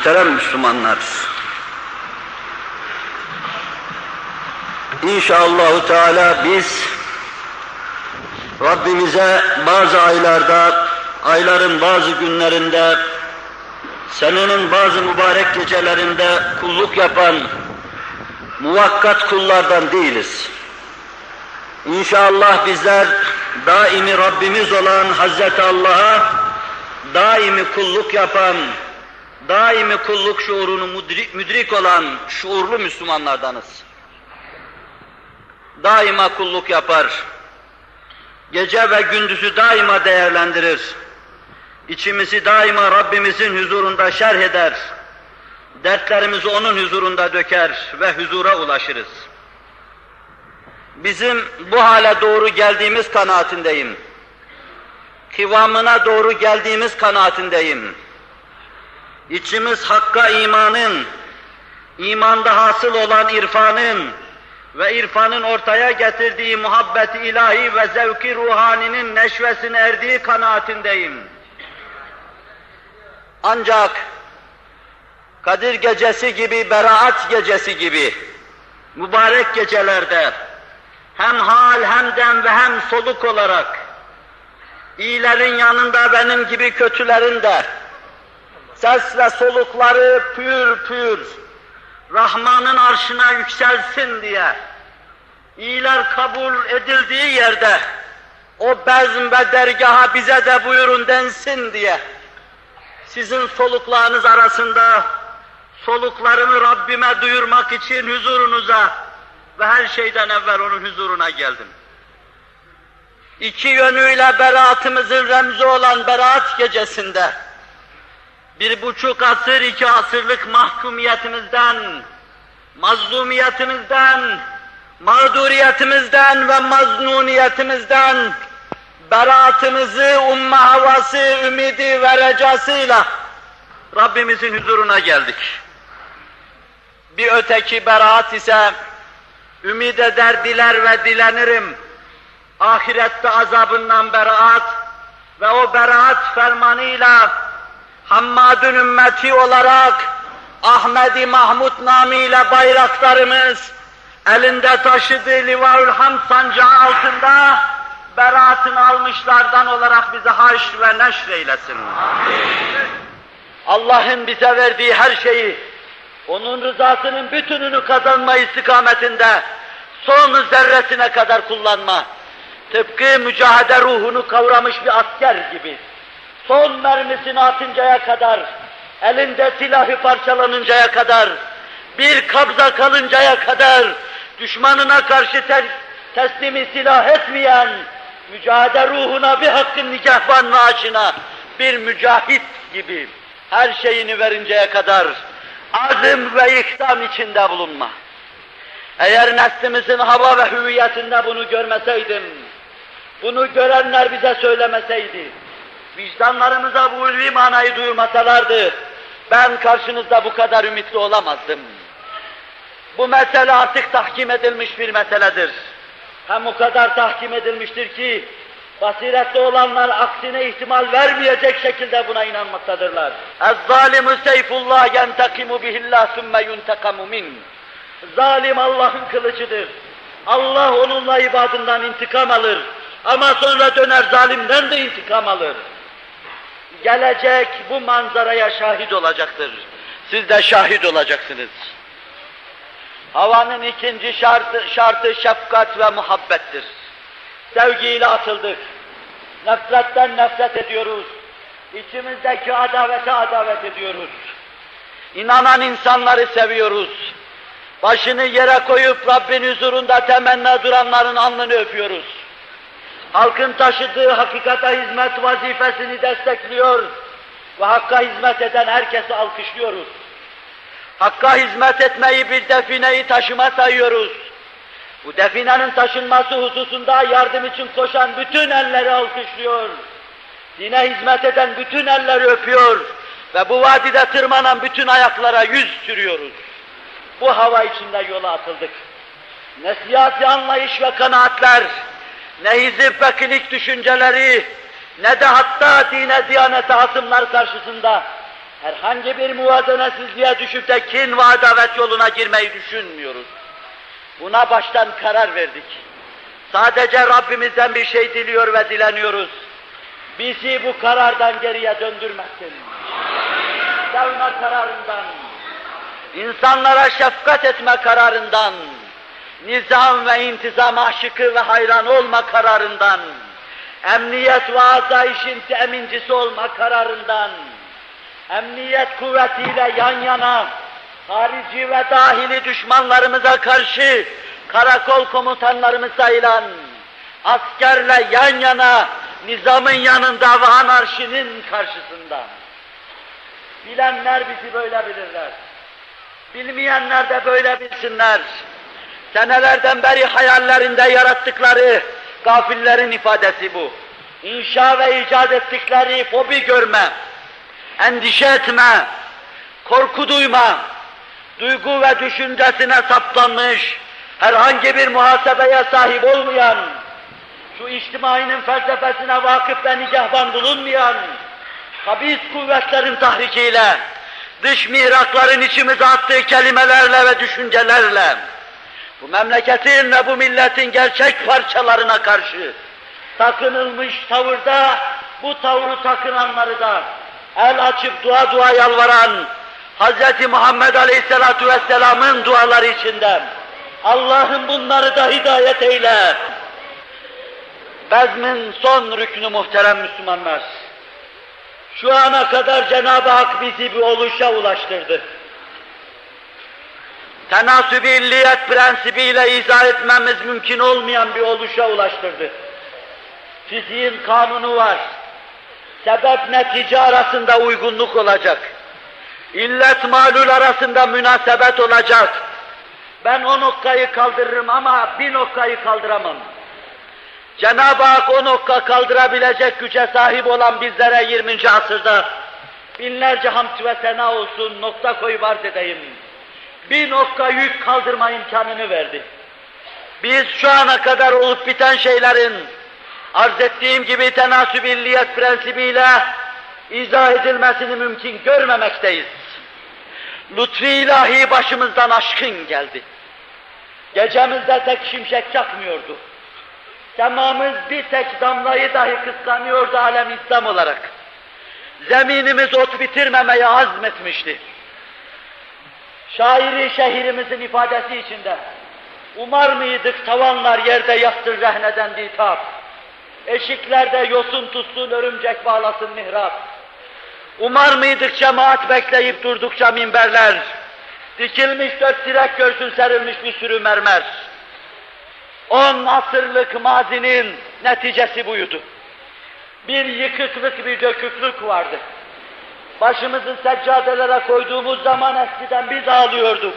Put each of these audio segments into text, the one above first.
Muhterem Müslümanlar, İnşallah Teala biz Rabbimize bazı aylarda, ayların bazı günlerinde, senenin bazı mübarek gecelerinde kulluk yapan muvakkat kullardan değiliz. İnşallah bizler daimi Rabbimiz olan Hazreti Allah'a daimi kulluk yapan, daimi kulluk şuurunu müdrik, müdrik olan şuurlu Müslümanlardanız. Daima kulluk yapar, gece ve gündüzü daima değerlendirir, içimizi daima Rabbimizin huzurunda şerh eder, dertlerimizi onun huzurunda döker ve huzura ulaşırız. Bizim bu hale doğru geldiğimiz kanaatindeyim. Kıvamına doğru geldiğimiz kanaatindeyim. İçimiz hakka imanın, imanda hasıl olan irfanın ve irfanın ortaya getirdiği muhabbeti ilahi ve zevki ruhaninin neşvesine erdiği kanaatindeyim. Ancak Kadir gecesi gibi, beraat gecesi gibi mübarek gecelerde hem hal hem dem ve hem soluk olarak iyilerin yanında benim gibi kötülerin de ses ve solukları pür pür. Rahman'ın arşına yükselsin diye. İyiler kabul edildiği yerde o bezm ve dergaha bize de buyurun densin diye. Sizin soluklarınız arasında soluklarımı Rabbime duyurmak için huzurunuza ve her şeyden evvel onun huzuruna geldim. İki yönüyle beraatımızın remzi olan beraat gecesinde bir buçuk asır, iki asırlık mahkumiyetimizden, mazlumiyetimizden, mağduriyetimizden ve maznuniyetimizden beraatımızı umma havası, ümidi ve recasıyla Rabbimizin huzuruna geldik. Bir öteki beraat ise ümid eder, diler ve dilenirim. Ahirette azabından beraat ve o beraat fermanıyla Hammad'ın ümmeti olarak Ahmedi Mahmud namiyle bayraklarımız elinde taşıdığı Livaül Hamd sancağı altında beraatını almışlardan olarak bizi haş ve neşr eylesin. Allah'ın bize verdiği her şeyi, onun rızasının bütününü kazanma istikametinde son zerresine kadar kullanma, tıpkı mücahede ruhunu kavramış bir asker gibi, son mermisini atıncaya kadar, elinde silahı parçalanıncaya kadar, bir kabza kalıncaya kadar, düşmanına karşı te teslimi silah etmeyen, mücadele ruhuna bir hakkın nikahvan maaşına, bir mücahit gibi her şeyini verinceye kadar azim ve ikdam içinde bulunma. Eğer neslimizin hava ve hüviyetinde bunu görmeseydim, bunu görenler bize söylemeseydi, vicdanlarımıza bu ulvi manayı duyurmasalardı, ben karşınızda bu kadar ümitli olamazdım. Bu mesele artık tahkim edilmiş bir meseledir. Hem o kadar tahkim edilmiştir ki, basiretli olanlar aksine ihtimal vermeyecek şekilde buna inanmaktadırlar. Ez-zalimu seyfullah yentakimu bihillah sümme yuntakamu min. Zalim Allah'ın kılıcıdır. Allah onunla ibadından intikam alır. Ama sonra döner zalimden de intikam alır. Gelecek bu manzaraya şahit olacaktır. Siz de şahit olacaksınız. Havanın ikinci şartı, şartı şefkat ve muhabbettir. Sevgiyle atıldık. Nefretten nefret ediyoruz. İçimizdeki adavete adavet ediyoruz. İnanan insanları seviyoruz. Başını yere koyup Rabbin huzurunda temenna duranların alnını öpüyoruz. Halkın taşıdığı hakikate hizmet vazifesini destekliyor ve Hakk'a hizmet eden herkesi alkışlıyoruz. Hakk'a hizmet etmeyi bir defineyi taşıma sayıyoruz. Bu definenin taşınması hususunda yardım için koşan bütün elleri alkışlıyor. Dine hizmet eden bütün elleri öpüyor ve bu vadide tırmanan bütün ayaklara yüz sürüyoruz. Bu hava içinde yola atıldık. Ne siyasi anlayış ve kanaatler, ne hizip ve klinik düşünceleri, ne de hatta dine diyanete hasımlar karşısında herhangi bir muvazenesizliğe düşüp de kin ve adavet yoluna girmeyi düşünmüyoruz. Buna baştan karar verdik. Sadece Rabbimizden bir şey diliyor ve dileniyoruz. Bizi bu karardan geriye döndürmesin. Sevme kararından, insanlara şefkat etme kararından, nizam ve intizam aşıkı ve hayran olma kararından, emniyet ve azayişin temincisi olma kararından, emniyet kuvvetiyle yan yana, harici ve dahili düşmanlarımıza karşı karakol komutanlarımız sayılan, askerle yan yana, nizamın yanında ve anarşinin karşısında. Bilenler bizi böyle bilirler. Bilmeyenler de böyle bilsinler. Senelerden beri hayallerinde yarattıkları gafillerin ifadesi bu. İnşa ve icat ettikleri fobi görme, endişe etme, korku duyma, duygu ve düşüncesine saplanmış, herhangi bir muhasebeye sahip olmayan, şu içtimainin felsefesine vakıf ve nigahban bulunmayan, habis kuvvetlerin tahrikiyle, dış mihrakların içimize attığı kelimelerle ve düşüncelerle, bu memleketin ve bu milletin gerçek parçalarına karşı takınılmış tavırda, bu tavrı takınanları da el açıp dua dua yalvaran Hz. Muhammed Aleyhisselatu Vesselam'ın duaları içinde Allah'ım bunları da hidayet eyle. Bezmin son rüknü muhterem Müslümanlar. Şu ana kadar Cenab-ı Hak bizi bir oluşa ulaştırdı. Tenasüb-i illiyet prensibiyle izah etmemiz mümkün olmayan bir oluşa ulaştırdı. Fiziğin kanunu var. Sebep netice arasında uygunluk olacak. İllet malul arasında münasebet olacak. Ben o noktayı kaldırırım ama bir noktayı kaldıramam. Cenab-ı Hak o nokta kaldırabilecek güce sahip olan bizlere 20. asırda binlerce hamd ve sena olsun nokta koyup arz edeyim. Bir nokta yük kaldırma imkanını verdi. Biz şu ana kadar olup biten şeylerin arz ettiğim gibi tenasüb illiyet prensibiyle izah edilmesini mümkün görmemekteyiz. Lütfi ilahi başımızdan aşkın geldi. Gecemizde tek şimşek çakmıyordu. Semamız bir tek damlayı dahi kıskanıyordu alem İslam olarak. Zeminimiz ot bitirmemeye azmetmişti. Şairi şehrimizin ifadesi içinde. Umar mıydık tavanlar yerde yattır rehneden ditap. Eşiklerde yosun tutsun örümcek bağlasın mihrap. Umar mıydık cemaat bekleyip durdukça minberler. Dikilmiş dört direk görsün serilmiş bir sürü mermer. On asırlık mazinin neticesi buydu. Bir yıkıklık, bir döküklük vardı. Başımızı seccadelere koyduğumuz zaman eskiden biz ağlıyorduk.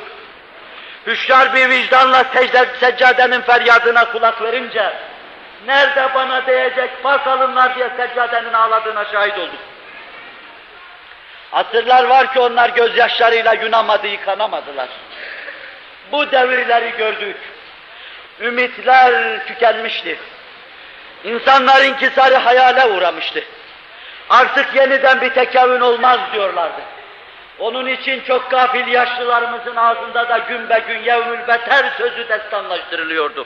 Hüşyar bir vicdanla secde, seccadenin feryadına kulak verince, nerede bana değecek bakalımlar diye seccadenin ağladığına şahit olduk. Asırlar var ki onlar gözyaşlarıyla yunamadı, yıkanamadılar. Bu devirleri gördük. Ümitler tükenmişti. İnsanlar inkisarı hayale uğramıştı. Artık yeniden bir tekavün olmaz diyorlardı. Onun için çok gafil yaşlılarımızın ağzında da gün be gün yevmül beter sözü destanlaştırılıyordu.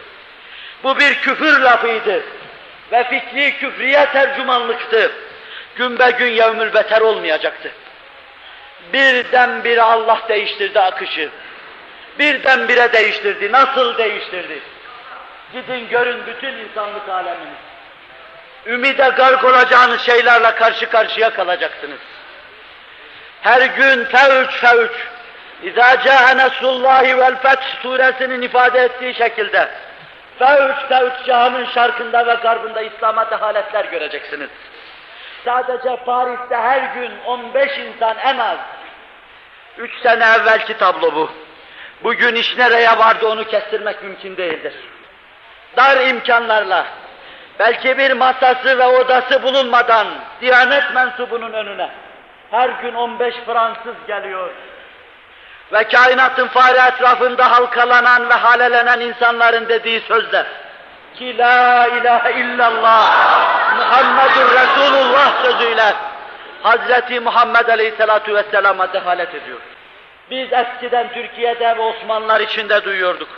Bu bir küfür lafıydı ve fikri küfriye tercümanlıktı. Gün be gün yevmül beter olmayacaktı. Birdenbire Allah değiştirdi akışı. Birdenbire değiştirdi. Nasıl değiştirdi? Gidin görün bütün insanlık alemini. Ümide gark olacağınız şeylerle karşı karşıya kalacaksınız. Her gün fevç fevç, İzâ câhe nesrullâhi vel feth suresinin ifade ettiği şekilde fevç fevç cihanın şarkında ve garbında İslam'a dehaletler göreceksiniz. Sadece Paris'te her gün 15 insan en az, üç sene evvelki tablo bu. Bugün iş nereye vardı onu kestirmek mümkün değildir. Dar imkanlarla, belki bir masası ve odası bulunmadan Diyanet mensubunun önüne her gün 15 Fransız geliyor. Ve kainatın fare etrafında halkalanan ve halelenen insanların dediği sözler ki la ilahe illallah Muhammedur Resulullah sözüyle Hazreti Muhammed Aleyhisselatu Vesselam'a dehalet ediyor. Biz eskiden Türkiye'de ve Osmanlılar içinde duyuyorduk.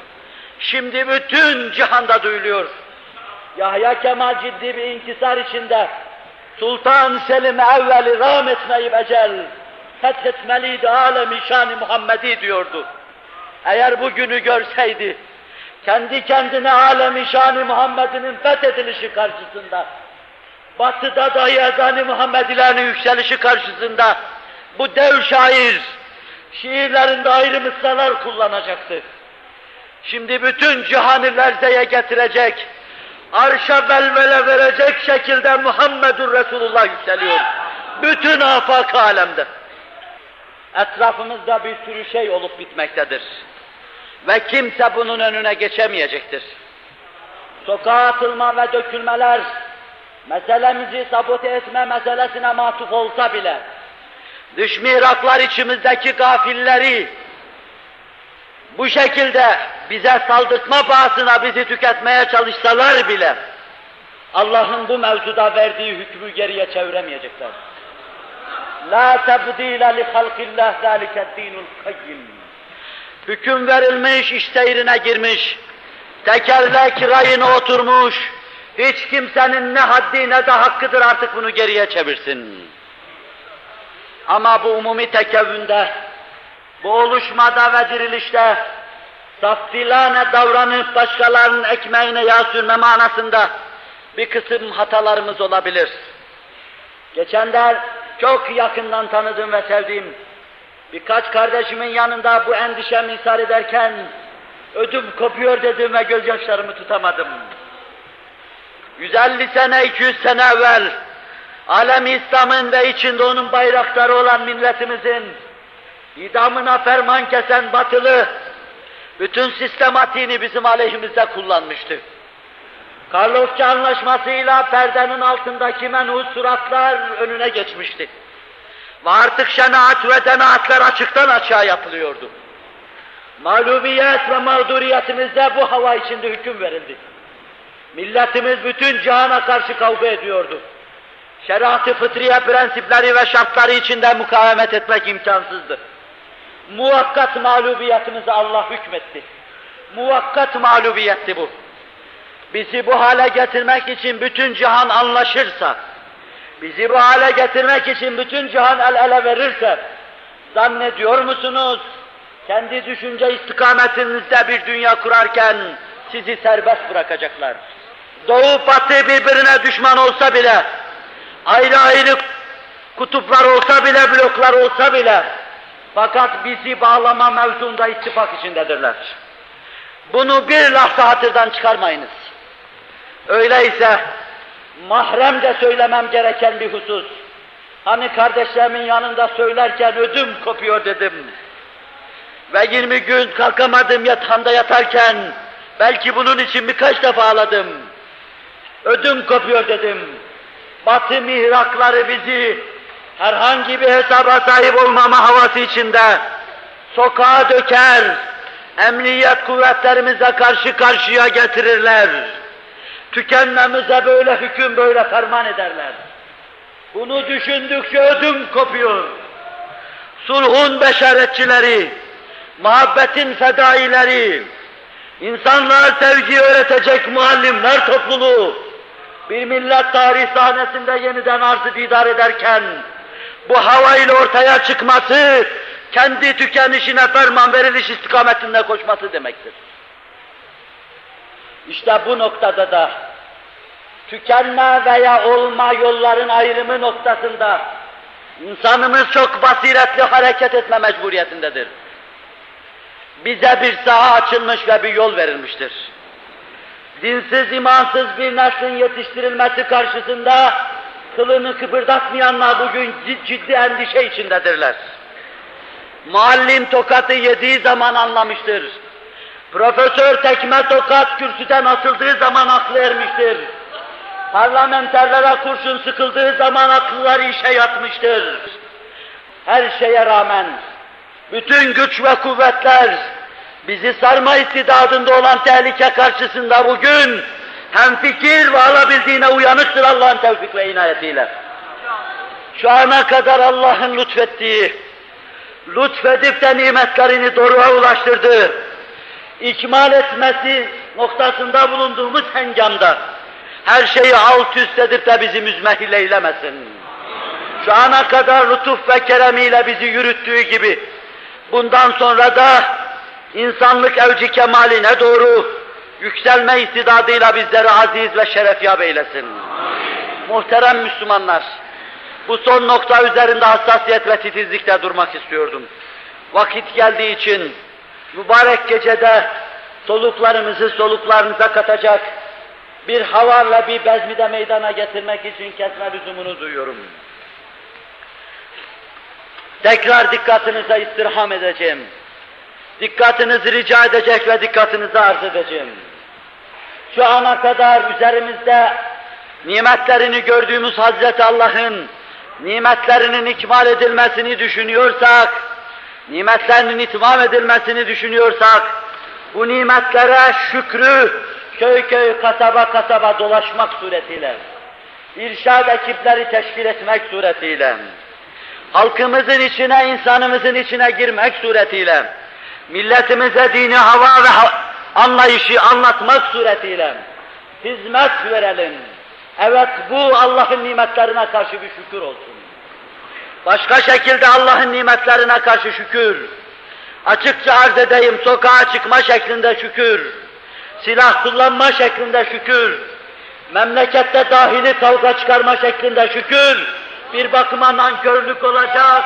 Şimdi bütün cihanda duyuluyor. Yahya Kemal ciddi bir inkisar içinde Sultan Selim evveli rahmetmeyi becel fethetmeliydi alemi şani Muhammedi diyordu. Eğer bugünü görseydi, kendi kendine alemi şani Muhammed'inin fethedilişi karşısında, batıda dahi ezan-ı Muhammedilerin yükselişi karşısında, bu dev şair, şiirlerinde ayrı mısralar kullanacaktı. Şimdi bütün cihanı lerzeye getirecek, arşa velvele verecek şekilde Muhammedur Resulullah yükseliyor. Bütün afak alemde. Etrafımızda bir sürü şey olup bitmektedir. Ve kimse bunun önüne geçemeyecektir. Sokağa atılma ve dökülmeler, meselemizi sabote etme meselesine matuf olsa bile, dış mihraklar içimizdeki gafilleri bu şekilde bize saldırtma pahasına bizi tüketmeye çalışsalar bile, Allah'ın bu mevzuda verdiği hükmü geriye çeviremeyecekler. La tebdile li halkillah zâlike dinul kayyim. Hüküm verilmiş, iş seyrine girmiş, tekerlek rayına oturmuş, hiç kimsenin ne haddi ne de hakkıdır artık bunu geriye çevirsin. Ama bu umumi tekevvünde, bu oluşmada ve dirilişte, saftilane davranıp başkalarının ekmeğine yağ sürme manasında bir kısım hatalarımız olabilir. Geçenler çok yakından tanıdığım ve sevdiğim birkaç kardeşimin yanında bu endişemi ishar ederken ödüm kopuyor dedim ve gözyaşlarımı tutamadım. 150 sene, 200 sene evvel alem İslam'ın ve içinde onun bayrakları olan milletimizin idamına ferman kesen batılı bütün sistematiğini bizim aleyhimizde kullanmıştı. Karlofça anlaşmasıyla perdenin altındaki menhus suratlar önüne geçmişti. Ve artık şenaat ve denaatler açıktan açığa yapılıyordu. Mağlubiyet ve mağduriyetimizde bu hava içinde hüküm verildi. Milletimiz bütün cihana karşı kavga ediyordu. Şeriat-ı fıtriye prensipleri ve şartları içinde mukavemet etmek imkansızdı. Muvakkat mağlubiyetimize Allah hükmetti. Muvakkat mağlubiyetti bu bizi bu hale getirmek için bütün cihan anlaşırsa, bizi bu hale getirmek için bütün cihan el ele verirse, zannediyor musunuz, kendi düşünce istikametinizde bir dünya kurarken sizi serbest bırakacaklar. Doğu batı birbirine düşman olsa bile, ayrı ayrı kutuplar olsa bile, bloklar olsa bile, fakat bizi bağlama mevzunda ittifak içindedirler. Bunu bir lahza hatırdan çıkarmayınız. Öyleyse mahrem de söylemem gereken bir husus. Hani kardeşlerimin yanında söylerken ödüm kopuyor dedim. Ve 20 gün kalkamadım yatağımda yatarken belki bunun için birkaç defa ağladım. Ödüm kopuyor dedim. Batı mihrakları bizi herhangi bir hesaba sahip olmama havası içinde sokağa döker, emniyet kuvvetlerimize karşı karşıya getirirler tükenmemize böyle hüküm, böyle ferman ederler. Bunu düşündükçe ödüm kopuyor. Sulhun beşaretçileri, muhabbetin fedaileri, insanlar sevgi öğretecek muallimler topluluğu, bir millet tarih sahnesinde yeniden arzı ederken, bu havayla ortaya çıkması, kendi tükenişine ferman veriliş istikametinde koşması demektir. İşte bu noktada da tükenme veya olma yolların ayrımı noktasında insanımız çok basiretli hareket etme mecburiyetindedir. Bize bir saha açılmış ve bir yol verilmiştir. Dinsiz, imansız bir neslin yetiştirilmesi karşısında kılını kıpırdatmayanlar bugün ciddi endişe içindedirler. Muallim tokatı yediği zaman anlamıştır Profesör tekme tokat kürsüden atıldığı zaman aklı ermiştir. Parlamenterlere kurşun sıkıldığı zaman akılları işe yatmıştır. Her şeye rağmen bütün güç ve kuvvetler bizi sarma istidadında olan tehlike karşısında bugün hem fikir ve alabildiğine uyanıktır Allah'ın tevfik ve inayetiyle. şu ana kadar Allah'ın lütfettiği, lütfedip de nimetlerini doruğa ulaştırdığı, ikmal etmesi noktasında bulunduğumuz hengamda her şeyi alt üst edip de bizi müzmehil eylemesin. Şu ana kadar lütuf ve keremiyle bizi yürüttüğü gibi bundan sonra da insanlık evci kemaline doğru yükselme istidadıyla bizleri aziz ve şerefyab eylesin. Muhterem Müslümanlar, bu son nokta üzerinde hassasiyet ve titizlikle durmak istiyordum. Vakit geldiği için mübarek gecede soluklarımızı soluklarınıza katacak bir havarla bir bezmide meydana getirmek için kesme lüzumunu duyuyorum. Tekrar dikkatinize istirham edeceğim. Dikkatinizi rica edecek ve dikkatinizi arz edeceğim. Şu ana kadar üzerimizde nimetlerini gördüğümüz Hazreti Allah'ın nimetlerinin ikmal edilmesini düşünüyorsak, nimetlerinin itmam edilmesini düşünüyorsak, bu nimetlere şükrü köy köy, kasaba kasaba dolaşmak suretiyle, irşad ekipleri teşkil etmek suretiyle, halkımızın içine, insanımızın içine girmek suretiyle, milletimize dini hava ve anlayışı anlatmak suretiyle hizmet verelim. Evet bu Allah'ın nimetlerine karşı bir şükür olsun. Başka şekilde Allah'ın nimetlerine karşı şükür. Açıkça arz edeyim, sokağa çıkma şeklinde şükür. Silah kullanma şeklinde şükür. Memlekette dahili kavga çıkarma şeklinde şükür. Bir bakıma nankörlük olacak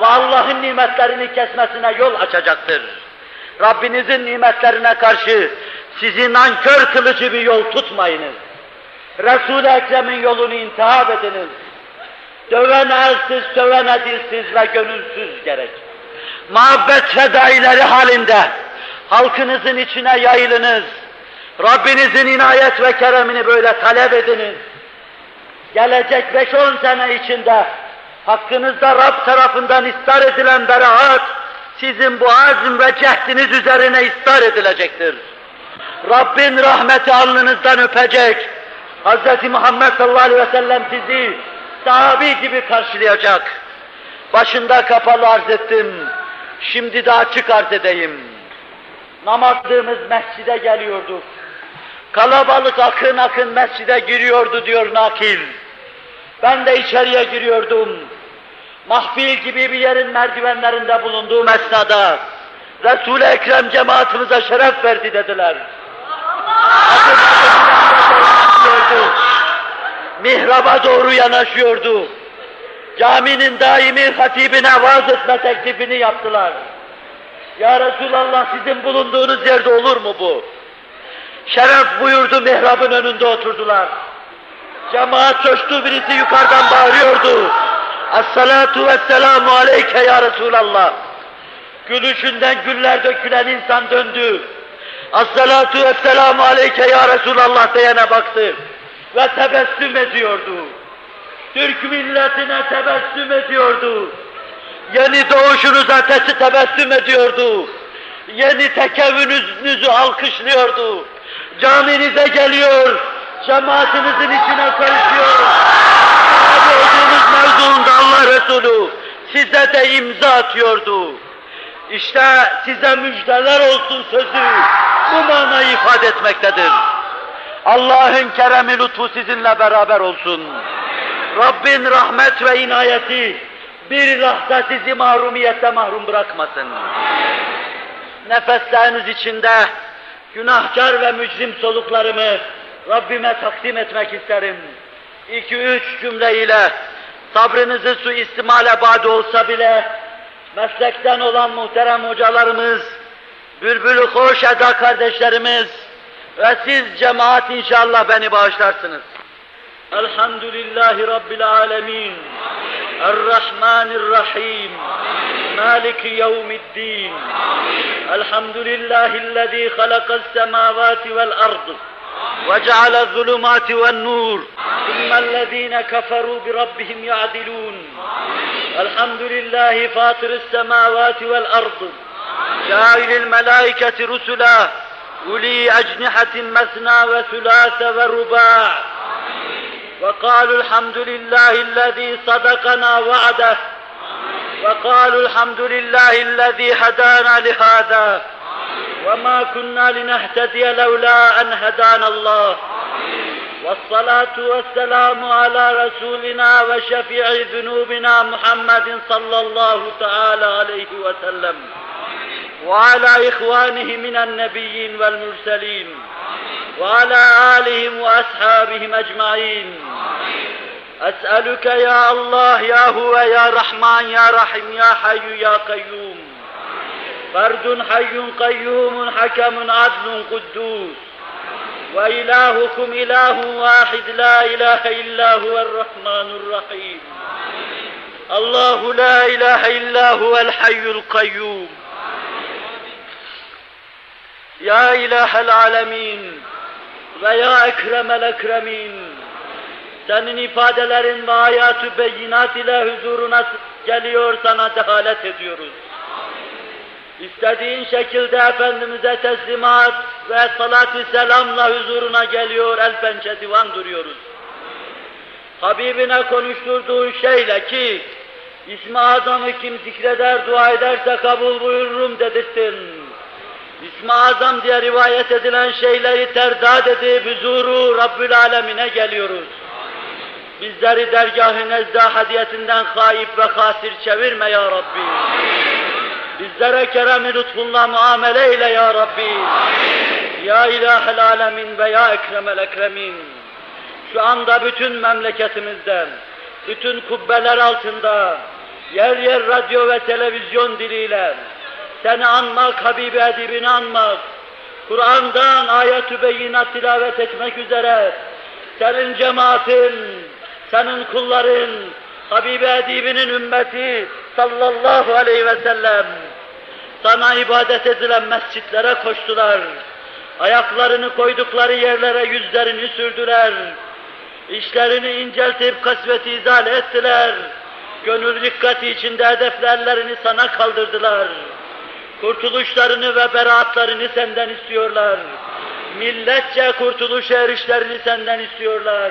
ve Allah'ın nimetlerini kesmesine yol açacaktır. Rabbinizin nimetlerine karşı sizi nankör kılıcı bir yol tutmayınız. Resul-i Ekrem'in yolunu intihap ediniz. Döven elsiz, sövene dilsiz ve gönülsüz gerek. Muhabbet fedaileri halinde halkınızın içine yayılınız. Rabbinizin inayet ve keremini böyle talep ediniz. Gelecek beş on sene içinde hakkınızda Rab tarafından istar edilen beraat, sizin bu azm ve cehdiniz üzerine istar edilecektir. Rabbin rahmeti alnınızdan öpecek. Hz. Muhammed sallallahu aleyhi ve sellem sizi sahabi gibi karşılayacak. Başında kapalı arz ettim. Şimdi de açık arz edeyim. Namazlığımız mescide geliyorduk. Kalabalık akın akın mescide giriyordu diyor nakil. Ben de içeriye giriyordum. Mahfil gibi bir yerin merdivenlerinde bulunduğum esnada Resul-i Ekrem cemaatimize şeref verdi dediler. Mihraba doğru yanaşıyordu. Caminin daimi hatibine vaaz etme teklifini yaptılar. Ya Resulallah sizin bulunduğunuz yerde olur mu bu? Şeref buyurdu mihrabın önünde oturdular. Cemaat coştu birisi yukarıdan bağırıyordu. Es-salatu vesselamu aleyke ya Resulallah. Gülüşünden güller dökülen insan döndü. Es-salatu vesselamu aleyke ya Resulallah diyene baktı. Ve tebessüm ediyordu. Türk milletine tebessüm ediyordu. Yeni doğuşunuza tesi tebessüm ediyordu. Yeni tekevvününüzü alkışlıyordu. Caminize geliyor, cemaatinizin içine karışıyor. Sahabe olduğunuz mevzuunda Allah Resulü size de imza atıyordu. İşte size müjdeler olsun sözü bu manayı ifade etmektedir. Allah'ın keremi lütfu sizinle beraber olsun. Rabbin rahmet ve inayeti bir lahza sizi mahrumiyette mahrum bırakmasın. Nefesleriniz içinde günahkar ve mücrim soluklarımı Rabbime takdim etmek isterim. İki üç cümleyle sabrınızı suistimale bade olsa bile meslekten olan muhterem hocalarımız, bülbül hoş eda kardeşlerimiz ve siz cemaat inşallah beni bağışlarsınız. Elhamdülillahi Rabbil alemin. Errahmanirrahim. Maliki yevmiddin. Elhamdülillahi halakal semavati vel ardı. وجعل الظلمات والنور. ثم الذين كفروا بربهم يعدلون. الحمد لله فاطر السماوات والأرض. جاعل الملائكة رسلا. أولي أجنحة مثنى وثلاث ورباع. وقالوا الحمد لله الذي صدقنا وعده. وقالوا الحمد لله الذي هدانا لهذا. وما كنا لنهتدي لولا أن هدانا الله. والصلاة والسلام على رسولنا وشفيع ذنوبنا محمد صلى الله تعالى عليه وسلم. وعلى إخوانه من النبيين والمرسلين. وعلى آلهم وأصحابهم أجمعين. أسألك يا الله يا هو يا رحمن يا رحيم يا حي يا قيوم. فرد حي قيوم حكم عدل قدوس وإلهكم إله واحد لا إله إلا هو الرحمن الرحيم الله لا إله إلا هو الحي القيوم يا إله العالمين ويا أكرم الأكرمين senin ifadelerin ve hayatı beyinat ile huzuruna geliyor sana dehalet ediyoruz. İstediğin şekilde Efendimiz'e teslimat ve salat-ı selamla huzuruna geliyor, el pençe divan duruyoruz. Habibine konuşturduğun şeyle ki, İsmi Azam'ı kim zikreder, dua ederse kabul buyururum dedirttin. İsmi Azam diye rivayet edilen şeyleri terdad edip huzuru Rabbül Alemine geliyoruz. Bizleri dergah-ı nezda hadiyetinden haip ve hasir çevirme ya Rabbi. Bizlere kerem-i lütfunla muamele eyle ya Rabbi. Ya ilahel alemin ve ya ekremel ekremin. Şu anda bütün memleketimizden, bütün kubbeler altında, yer yer radyo ve televizyon diliyle seni anmak, Habibi Edibini anmak, Kur'an'dan ayet-ü beyinat tilavet etmek üzere senin cemaatin, senin kulların, Habibi Edibinin ümmeti sallallahu aleyhi ve sellem sana ibadet edilen mescitlere koştular. Ayaklarını koydukları yerlere yüzlerini sürdüler. İşlerini inceltip kasveti izale ettiler. Gönül dikkati içinde hedeflerlerini sana kaldırdılar. Kurtuluşlarını ve beraatlarını senden istiyorlar. Milletçe kurtuluş erişlerini senden istiyorlar.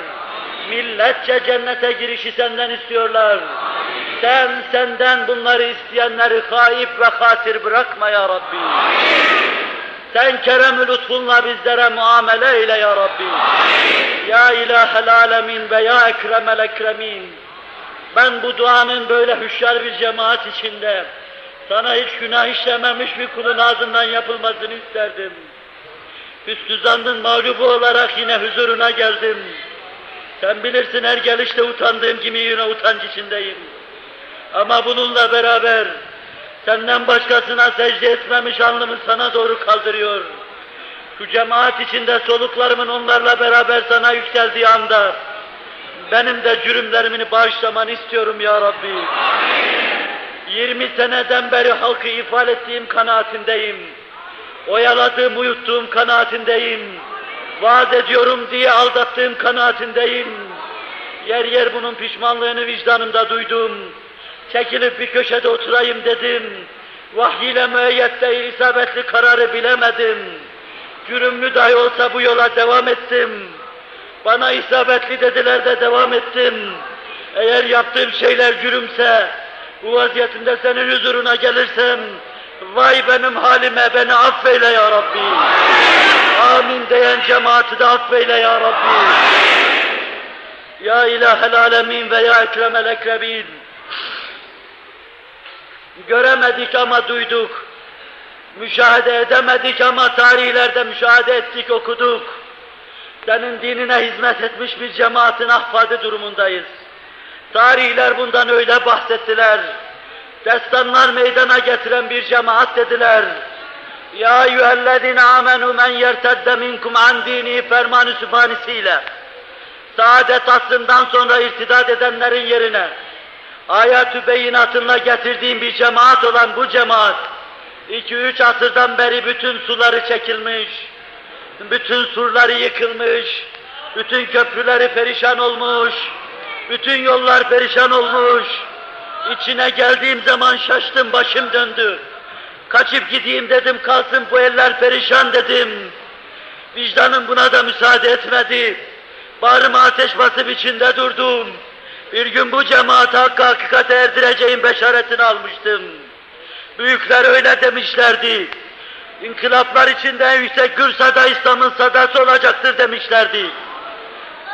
Milletçe cennete girişi senden istiyorlar. Sen senden bunları isteyenleri haip ve hatir bırakma ya Rabbi. Sen kerem-ü lütfunla bizlere muamele eyle ya Rabbi. Ya ilahel alemin ve ya ekremel ekremin. Ben bu duanın böyle hüşyar bir cemaat içinde sana hiç günah işlememiş bir kulun ağzından yapılmasını isterdim. Hüsnü zannın mağlubu olarak yine huzuruna geldim. Sen bilirsin her gelişte utandığım gibi yine utanç içindeyim. Ama bununla beraber senden başkasına secde etmemiş alnımı sana doğru kaldırıyor. Şu cemaat içinde soluklarımın onlarla beraber sana yükseldiği anda benim de cürümlerimi bağışlamanı istiyorum ya Rabbi. 20 seneden beri halkı ifade ettiğim kanaatindeyim. Oyaladığım, uyuttuğum kanaatindeyim. Vaat ediyorum diye aldattığım kanaatindeyim. Yer yer bunun pişmanlığını vicdanımda duydum. Çekilip bir köşede oturayım dedim. Vahyiyle müeyyet değil isabetli kararı bilemedim. Cürümlü dahi olsa bu yola devam ettim. Bana isabetli dediler de devam ettim. Eğer yaptığım şeyler cürümse, bu vaziyetimde senin huzuruna gelirsem, vay benim halime beni affeyle ya Rabbi. Amin diyen cemaati de affeyle ya Rabbi. Ya ilahel alemin ve ya ekremel ekrebin. Göremedik ama duyduk. Müşahede edemedik ama tarihlerde müşahede ettik, okuduk. Senin dinine hizmet etmiş bir cemaatin ahfadı durumundayız. Tarihler bundan öyle bahsettiler. Destanlar meydana getiren bir cemaat dediler. Ya eyyühellezine amenu men yertedde minkum an dini fermanı sübhanesiyle. Saadet asrından sonra irtidat edenlerin yerine ayet-ü beyinatınla getirdiğim bir cemaat olan bu cemaat, iki üç asırdan beri bütün suları çekilmiş, bütün surları yıkılmış, bütün köprüleri perişan olmuş, bütün yollar perişan olmuş. İçine geldiğim zaman şaştım, başım döndü. Kaçıp gideyim dedim, kalsın bu eller perişan dedim. Vicdanım buna da müsaade etmedi. Bağrıma ateş basıp içinde durdum. Bir gün bu cemaate hakkı hakikate erdireceğim beşaretini almıştım. Büyükler öyle demişlerdi. İnkılaplar içinde en yüksek gür sada İslam'ın sadası olacaktır demişlerdi.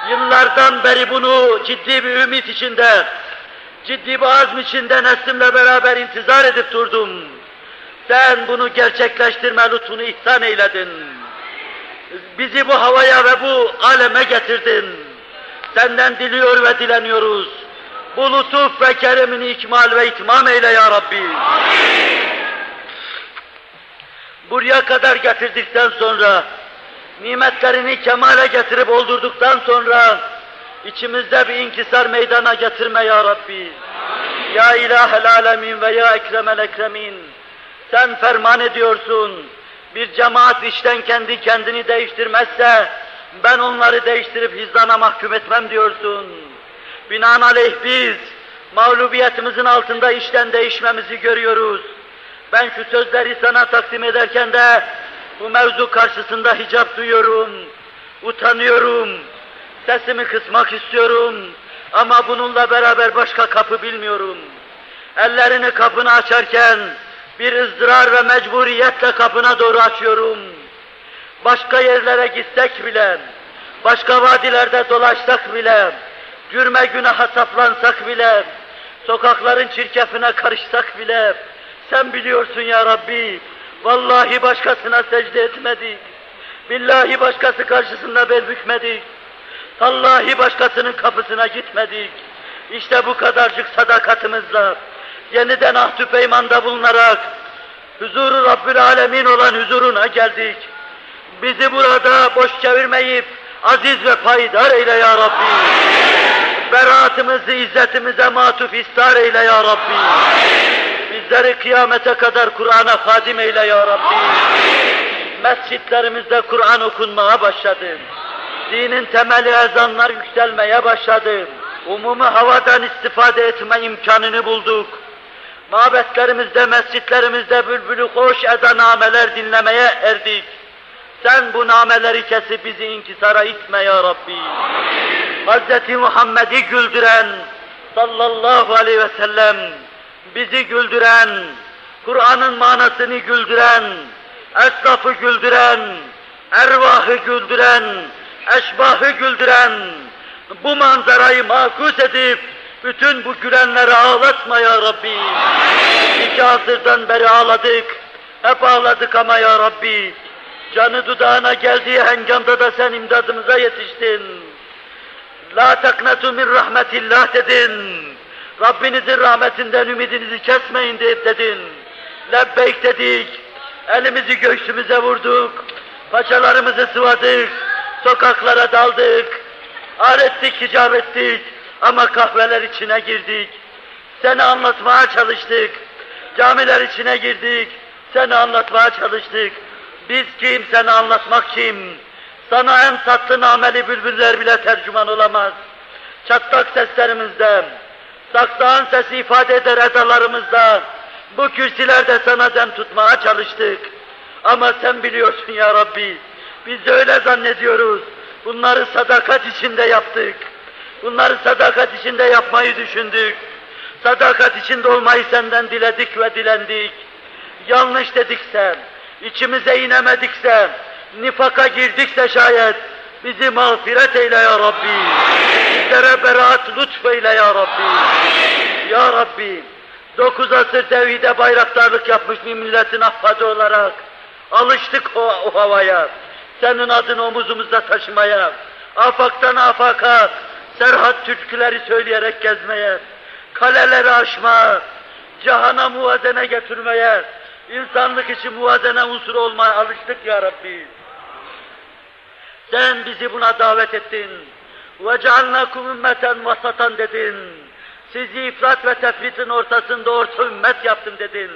Yıllardan beri bunu ciddi bir ümit içinde, ciddi bir azm içinde neslimle beraber intizar edip durdum. Sen bunu gerçekleştirme lütfunu ihsan eyledin. Bizi bu havaya ve bu aleme getirdin. Senden diliyor ve dileniyoruz. Bu lütuf ve keremini ikmal ve itmam eyle ya Rabbi. Amin. Buraya kadar getirdikten sonra, nimetlerini kemale getirip oldurduktan sonra, içimizde bir inkisar meydana getirme ya Rabbi. Amin. Ya ilahel alemin ve ya ekremel ekremin. Sen ferman ediyorsun. Bir cemaat işten kendi kendini değiştirmezse, ben onları değiştirip hizlana mahkum etmem diyorsun. Binaenaleyh biz, mağlubiyetimizin altında işten değişmemizi görüyoruz. Ben şu sözleri sana takdim ederken de bu mevzu karşısında hicap duyuyorum, utanıyorum, sesimi kısmak istiyorum ama bununla beraber başka kapı bilmiyorum. Ellerini kapını açarken bir ızdırar ve mecburiyetle kapına doğru açıyorum. Başka yerlere gitsek bile, başka vadilerde dolaşsak bile, cürme günaha saplansak bile, sokakların çirkefine karışsak bile, sen biliyorsun ya Rabbi, vallahi başkasına secde etmedik, billahi başkası karşısında bel bükmedik, tallahi başkasının kapısına gitmedik. İşte bu kadarcık sadakatimizle, yeniden ahdü peymanda bulunarak, huzuru Rabbül Alemin olan huzuruna geldik. Bizi burada boş çevirmeyip, aziz ve payidar eyle ya Rabbi. Beraatımızı izzetimize matuf istar eyle ya Rabbi. Bizleri kıyamete kadar Kur'an'a hadim eyle ya Rabbi. Mescitlerimizde Kur'an okunmaya başladı. Dinin temeli ezanlar yükselmeye başladı. Umumi havadan istifade etme imkanını bulduk. Mabetlerimizde, mescitlerimizde bülbülü hoş ezanameler dinlemeye erdik. Sen bu nameleri kesip bizi inkisara itme ya Rabbi. Hz. Muhammed'i güldüren sallallahu aleyhi ve sellem bizi güldüren, Kur'an'ın manasını güldüren, esnafı güldüren, ervahı güldüren, eşbahı güldüren, bu manzarayı makus edip, bütün bu gülenleri ağlatma ya Rabbi. İki asırdan beri ağladık, hep ağladık ama ya Rabbi. Canı dudağına geldiği hengamda da sen imdadımıza yetiştin. La taknatu min rahmetillah dedin. Rabbinizin rahmetinden ümidinizi kesmeyin deyip dedin. Lebbeyk dedik. Elimizi göğsümüze vurduk. Paçalarımızı sıvadık. Sokaklara daldık. Ar ettik, hicap ettik. Ama kahveler içine girdik. Seni anlatmaya çalıştık. Camiler içine girdik. Seni anlatmaya çalıştık. Biz kim, seni anlatmak kim? Sana en tatlı nameli bülbüller bile tercüman olamaz. Çatlak seslerimizde, saksağın sesi ifade eder edalarımızda, bu kürsülerde sana dem tutmaya çalıştık. Ama sen biliyorsun ya Rabbi, biz öyle zannediyoruz. Bunları sadakat içinde yaptık. Bunları sadakat içinde yapmayı düşündük. Sadakat içinde olmayı senden diledik ve dilendik. Yanlış dedikse, içimize inemedikse, nifaka girdikse şayet, bizi mağfiret eyle ya Rabbi. Bizlere beraat lütfeyle ya Rabbi. Ya Rabbi, dokuz asır tevhide bayraktarlık yapmış bir milletin affadı olarak alıştık o, o havaya. Senin adını omuzumuzda taşımaya, afaktan afaka, serhat türküleri söyleyerek gezmeye, kaleleri aşma, cihana muvazene getirmeye, insanlık için muvazene unsuru olmaya alıştık ya Rabbi. Sen bizi buna davet ettin. وَجَعَلْنَاكُمْ ümmeten vasatan dedin. Sizi ifrat ve tefritin ortasında orta ümmet yaptım dedin.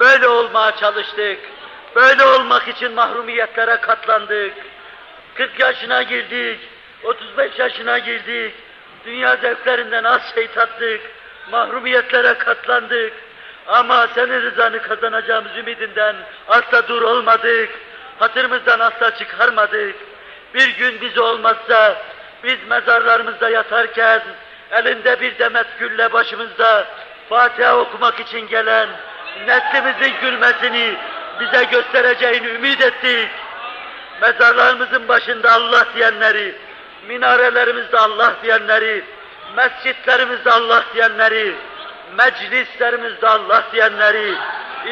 Böyle olmaya çalıştık. Böyle olmak için mahrumiyetlere katlandık. 40 yaşına girdik, 35 yaşına girdik. Dünya zevklerinden az şey tattık. Mahrumiyetlere katlandık. Ama senin rızanı kazanacağımız ümidinden asla dur olmadık. Hatırımızdan asla çıkarmadık. Bir gün biz olmazsa biz mezarlarımızda yatarken elinde bir demet gülle başımızda Fatiha okumak için gelen neslimizin gülmesini bize göstereceğini ümit ettik. Mezarlarımızın başında Allah diyenleri, minarelerimizde Allah diyenleri, mescitlerimizde Allah diyenleri, meclislerimizde Allah diyenleri,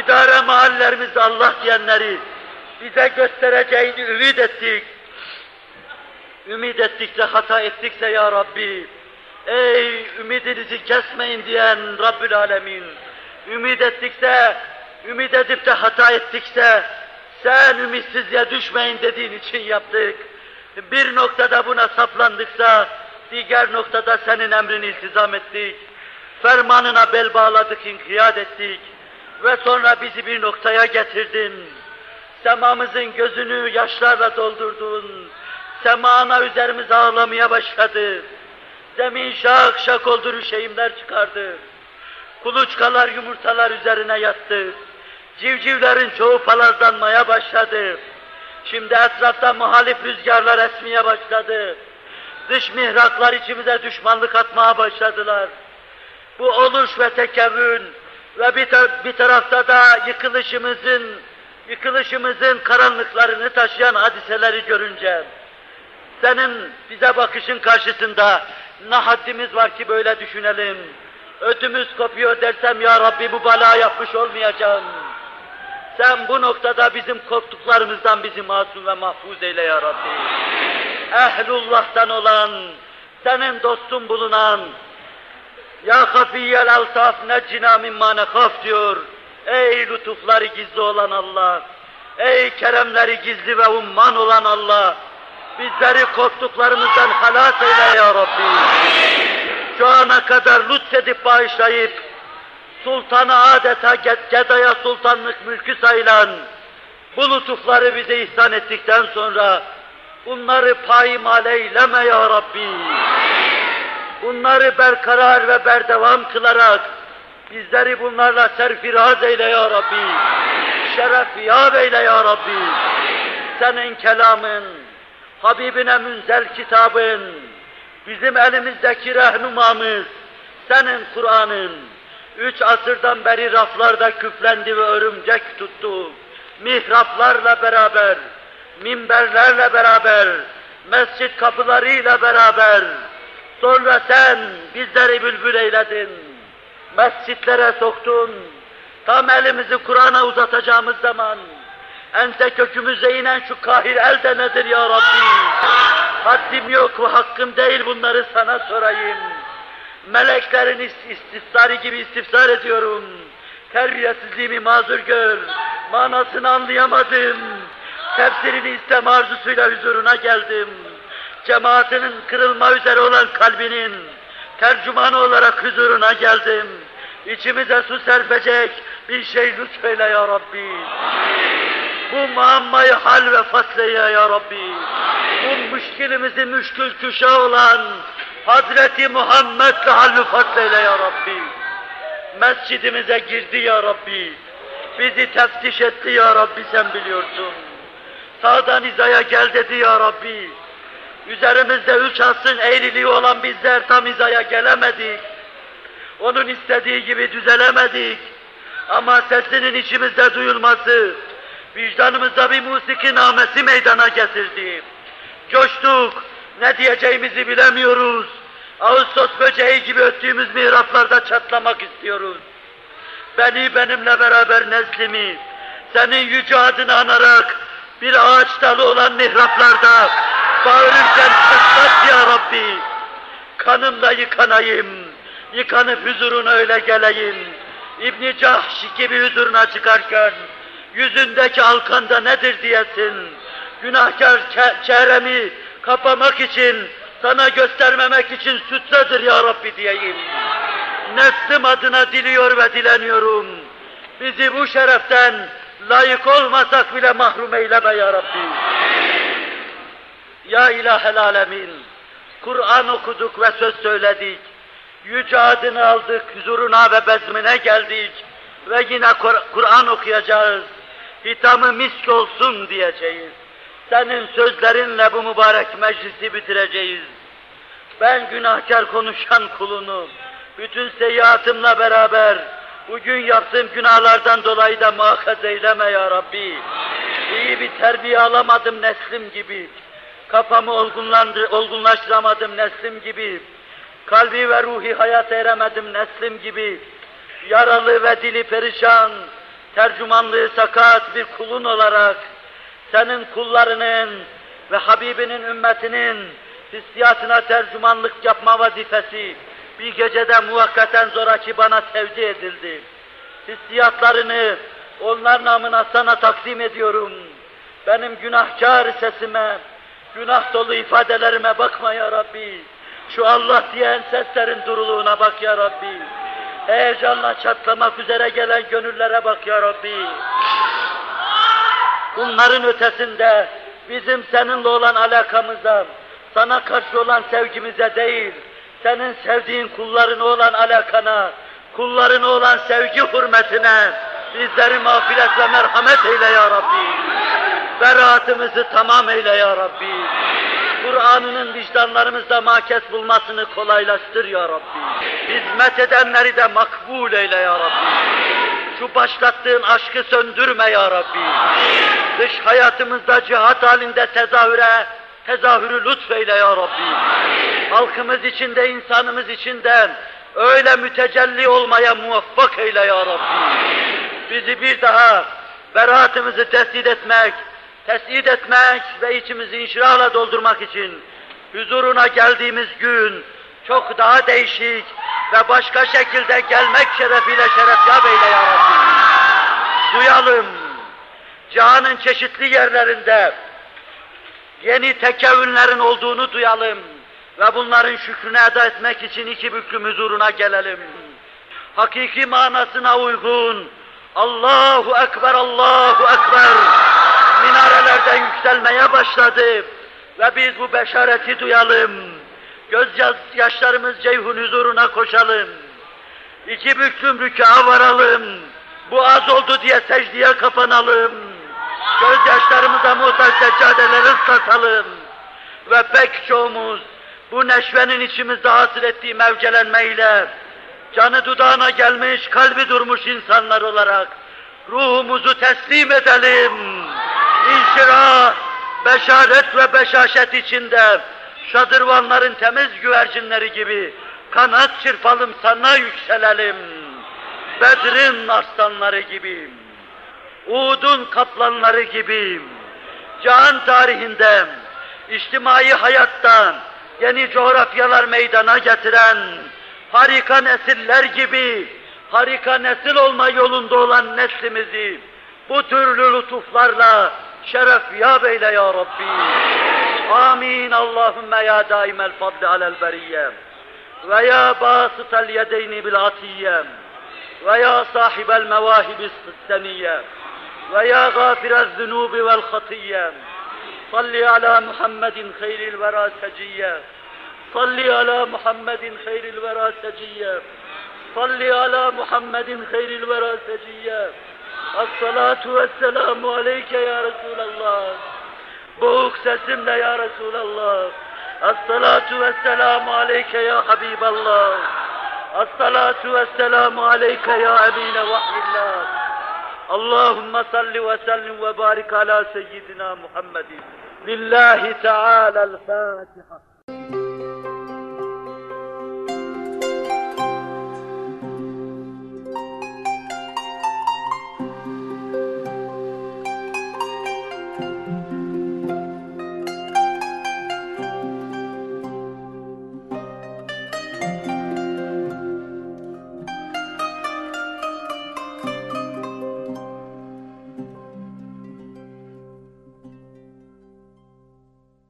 idare mahallerimizde Allah diyenleri bize göstereceğini ümit ettik. Ümit ettikse hata ettikse ya Rabbi, ey ümidinizi kesmeyin diyen Rabbül Alemin, ümit ettikse, ümit edip de hata ettikse, sen ümitsizliğe düşmeyin dediğin için yaptık. Bir noktada buna saplandıksa, diğer noktada senin emrini iltizam ettik. Fermanına bel bağladık, inkiyat ettik. Ve sonra bizi bir noktaya getirdin. Semamızın gözünü yaşlarla doldurdun. Semana üzerimize ağlamaya başladı. Zemin şak şak oldu, rüşeğimler çıkardı. Kuluçkalar, yumurtalar üzerine yattı. Civcivlerin çoğu palazlanmaya başladı. Şimdi etrafta muhalif rüzgarlar esmeye başladı. Dış mihraklar içimize düşmanlık atmaya başladılar. Bu oluş ve tekevün ve bir, tar bir tarafta da yıkılışımızın, yıkılışımızın karanlıklarını taşıyan hadiseleri görünce, senin bize bakışın karşısında ne haddimiz var ki böyle düşünelim. Ödümüz kopuyor dersem ya Rabbi bu bala yapmış olmayacağım. Sen bu noktada bizim korktuklarımızdan bizi masum ve mahfuz eyle ya Rabbi. Ehlullah'tan olan, senin dostun bulunan, Ya hafiyyel altaf neccina mimma nekaf diyor. Ey lütufları gizli olan Allah, ey keremleri gizli ve umman olan Allah, bizleri korktuklarımızdan halas eyle ya Rabbi. Şu ana kadar lütfedip bağışlayıp, sultanı adeta gedaya sultanlık mülkü sayılan bu lütufları bize ihsan ettikten sonra bunları payimal eyleme ya Rabbi. Bunları berkarar ve berdevam kılarak bizleri bunlarla serfiraz eyle ya Rabbi. Şeref yâb eyle ya Rabbi. Senin kelamın, Habibine münzel kitabın, bizim elimizdeki rehnumamız, senin Kur'an'ın, üç asırdan beri raflarda küflendi ve örümcek tuttu. Mihraplarla beraber, minberlerle beraber, mescit kapılarıyla beraber, sonra sen bizleri bülbül eyledin, mescitlere soktun, tam elimizi Kur'an'a uzatacağımız zaman, ense kökümüze inen şu kahir el de nedir ya Rabbi? Haddim yok ve hakkım değil bunları sana sorayım. Meleklerin istisarı gibi istifsar ediyorum. Terbiyesizliğimi mazur gör. Manasını anlayamadım. Tefsirini istem arzusuyla huzuruna geldim. Cemaatinin kırılma üzere olan kalbinin tercümanı olarak huzuruna geldim. İçimize su serpecek bir şey lütfeyle ya Rabbi. Bu muammayı hal ve fasleyle ya Rabbi. Bu müşkilimizi müşkül küşa olan Hazreti Muhammed'le hal ve fasleyle ya Rabbi. Mescidimize girdi ya Rabbi. Bizi teftiş etti ya Rabbi sen biliyorsun. Sağdan hizaya gel dedi ya Rabbi. Üzerimizde üç asrın eğriliği olan bizler tam hizaya gelemedik. Onun istediği gibi düzelemedik. Ama sesinin içimizde duyulması, vicdanımızda bir musiki namesi meydana getirdi. Coştuk, ne diyeceğimizi bilemiyoruz. Ağustos böceği gibi öttüğümüz mihraplarda çatlamak istiyoruz. Beni benimle beraber neslimi, senin yüce adını anarak bir ağaç dalı olan mihraplarda bağırırken çatlat ya Rabbi. Kanımla yıkanayım, yıkanıp huzuruna öyle geleyim. İbn-i Cahş gibi huzuruna çıkarken, yüzündeki alkanda nedir diyesin. Günahkar çehremi kapamak için, sana göstermemek için sütredir ya Rabbi diyeyim. Nefsim adına diliyor ve dileniyorum. Bizi bu şereften layık olmasak bile mahrum eyleme ya Rabbi. Ya ilahel alemin, Kur'an okuduk ve söz söyledik. Yüce adını aldık, huzuruna ve bezmine geldik. Ve yine Kur'an okuyacağız. Hitamı misk olsun diyeceğiz. Senin sözlerinle bu mübarek meclisi bitireceğiz. Ben günahkar konuşan kulunu, bütün seyyiatımla beraber bugün yaptığım günahlardan dolayı da muhakkaz eyleme ya Rabbi. İyi bir terbiye alamadım neslim gibi. Kafamı olgunlandır, olgunlaştıramadım neslim gibi. Kalbi ve ruhi hayat eremedim neslim gibi. Yaralı ve dili perişan, tercümanlığı sakat bir kulun olarak senin kullarının ve Habibinin ümmetinin hissiyatına tercümanlık yapma vazifesi bir gecede muhakkaten zoraki bana tevdi edildi. Hissiyatlarını onlar namına sana takdim ediyorum. Benim günahkar sesime, günah dolu ifadelerime bakma ya Rabbi. Şu Allah diyen seslerin duruluğuna bak ya Rabbi. Heyecanla çatlamak üzere gelen gönüllere bak ya Rabbi. Bunların ötesinde bizim seninle olan alakamıza, sana karşı olan sevgimize değil, senin sevdiğin kullarına olan alakana, kullarına olan sevgi hürmetine bizleri mağfiret ve merhamet eyle ya Rabbi. Beraatımızı tamam eyle ya Rabbi. Kur'an'ının vicdanlarımızda makes bulmasını kolaylaştır ya Rabbi. Hizmet edenleri de makbul eyle ya Rabbi. Şu başlattığın aşkı söndürme ya Rabbi. Dış hayatımızda cihat halinde tezahüre, tezahürü lütfeyle ya Rabbi. Halkımız içinde, insanımız içinde öyle mütecelli olmaya muvaffak eyle ya Rabbi. Bizi bir daha beraatımızı tesdid etmek, tesdid etmek ve içimizi inşirahla doldurmak için huzuruna geldiğimiz gün çok daha değişik ve başka şekilde gelmek şerefiyle şerefyab eyle ya Rabbi. Duyalım, cihanın çeşitli yerlerinde yeni tekevünlerin olduğunu duyalım ve bunların şükrünü eda etmek için iki büklüm huzuruna gelelim. Hakiki manasına uygun, Allahu Ekber, Allahu Ekber minarelerden yükselmeye başladı ve biz bu beşareti duyalım. Göz yaşlarımız ceyhun huzuruna koşalım. İki büklüm rükaha varalım. Bu az oldu diye secdeye kapanalım. Gözyaşlarımıza muhtaç seccadeleri ıslatalım. Ve pek çoğumuz bu neşvenin içimizde hasıl ettiği mevcelenmeyle canı dudağına gelmiş, kalbi durmuş insanlar olarak ruhumuzu teslim edelim. İnşirah, beşaret ve beşaşet içinde şadırvanların temiz güvercinleri gibi kanat çırpalım sana yükselelim. Bedrin arslanları gibi, Uğud'un kaplanları gibi, can tarihinde, içtimai hayattan yeni coğrafyalar meydana getiren harika nesiller gibi harika nesil olma yolunda olan neslimizi bu türlü lütuflarla şeref yâb eyle ya Rabbi. Amin. Allahümme ya daimel fadli alel beriyye ve ya basıtel yedeyni bil atiyye ve ya sahibel mevahibis seniyye ve ya gafirez zunubi vel hatiyye salli ala Muhammedin hayril vera seciyye salli ala Muhammedin hayril vera seciyye salli As-salatu vesselamu aleyke ya Resulallah. Boğuk sesimle ya Resulallah. As-salatu vesselamu aleyke ya Habiballah. As-salatu vesselamu aleyke ya emine vahyillah. Allahümme salli ve sellim ve barik ala seyyidina Muhammedin. Lillahi Teala'l-Fatiha.